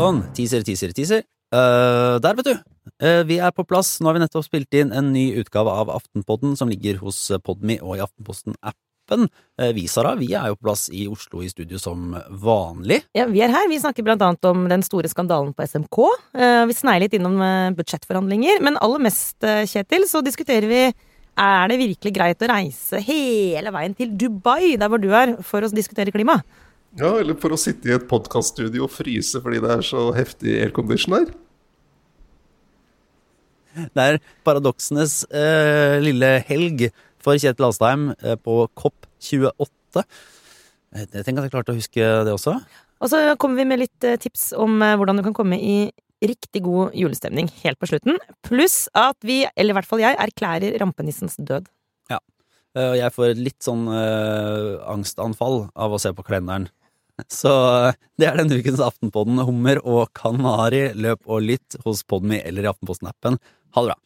Sånn. Teaser, teaser, teaser. Uh, der, vet du. Uh, vi er på plass. Nå har vi nettopp spilt inn en ny utgave av Aftenpodden som ligger hos Podme og i Aftenposten-appen. Uh, vi, Sara, vi er jo på plass i Oslo i studio som vanlig. Ja, vi er her. Vi snakker blant annet om den store skandalen på SMK. Vi sneier litt innom budsjettforhandlinger, men aller mest, Kjetil, så diskuterer vi er det virkelig greit å reise hele veien til Dubai, der hvor du er, for å diskutere klima? Ja, eller for å sitte i et podkaststudio og fryse fordi det er så heftig aircondition her. Det er paradoksenes eh, lille helg for Kjetil Alstheim eh, på COP28. Eh, Jeg tenker at jeg klarte å huske det også. Og så kommer vi med litt eh, tips om eh, hvordan du kan komme i riktig god julestemning helt på slutten. Pluss at vi, eller i hvert fall jeg, erklærer rampenissens død. Ja. Og jeg får et litt sånn eh, angstanfall av å se på kalenderen. Så eh, det er denne ukens Aftenpodden. Hummer og kanari, løp og lytt hos Podmy eller i Aftenposten-appen. Ha det bra.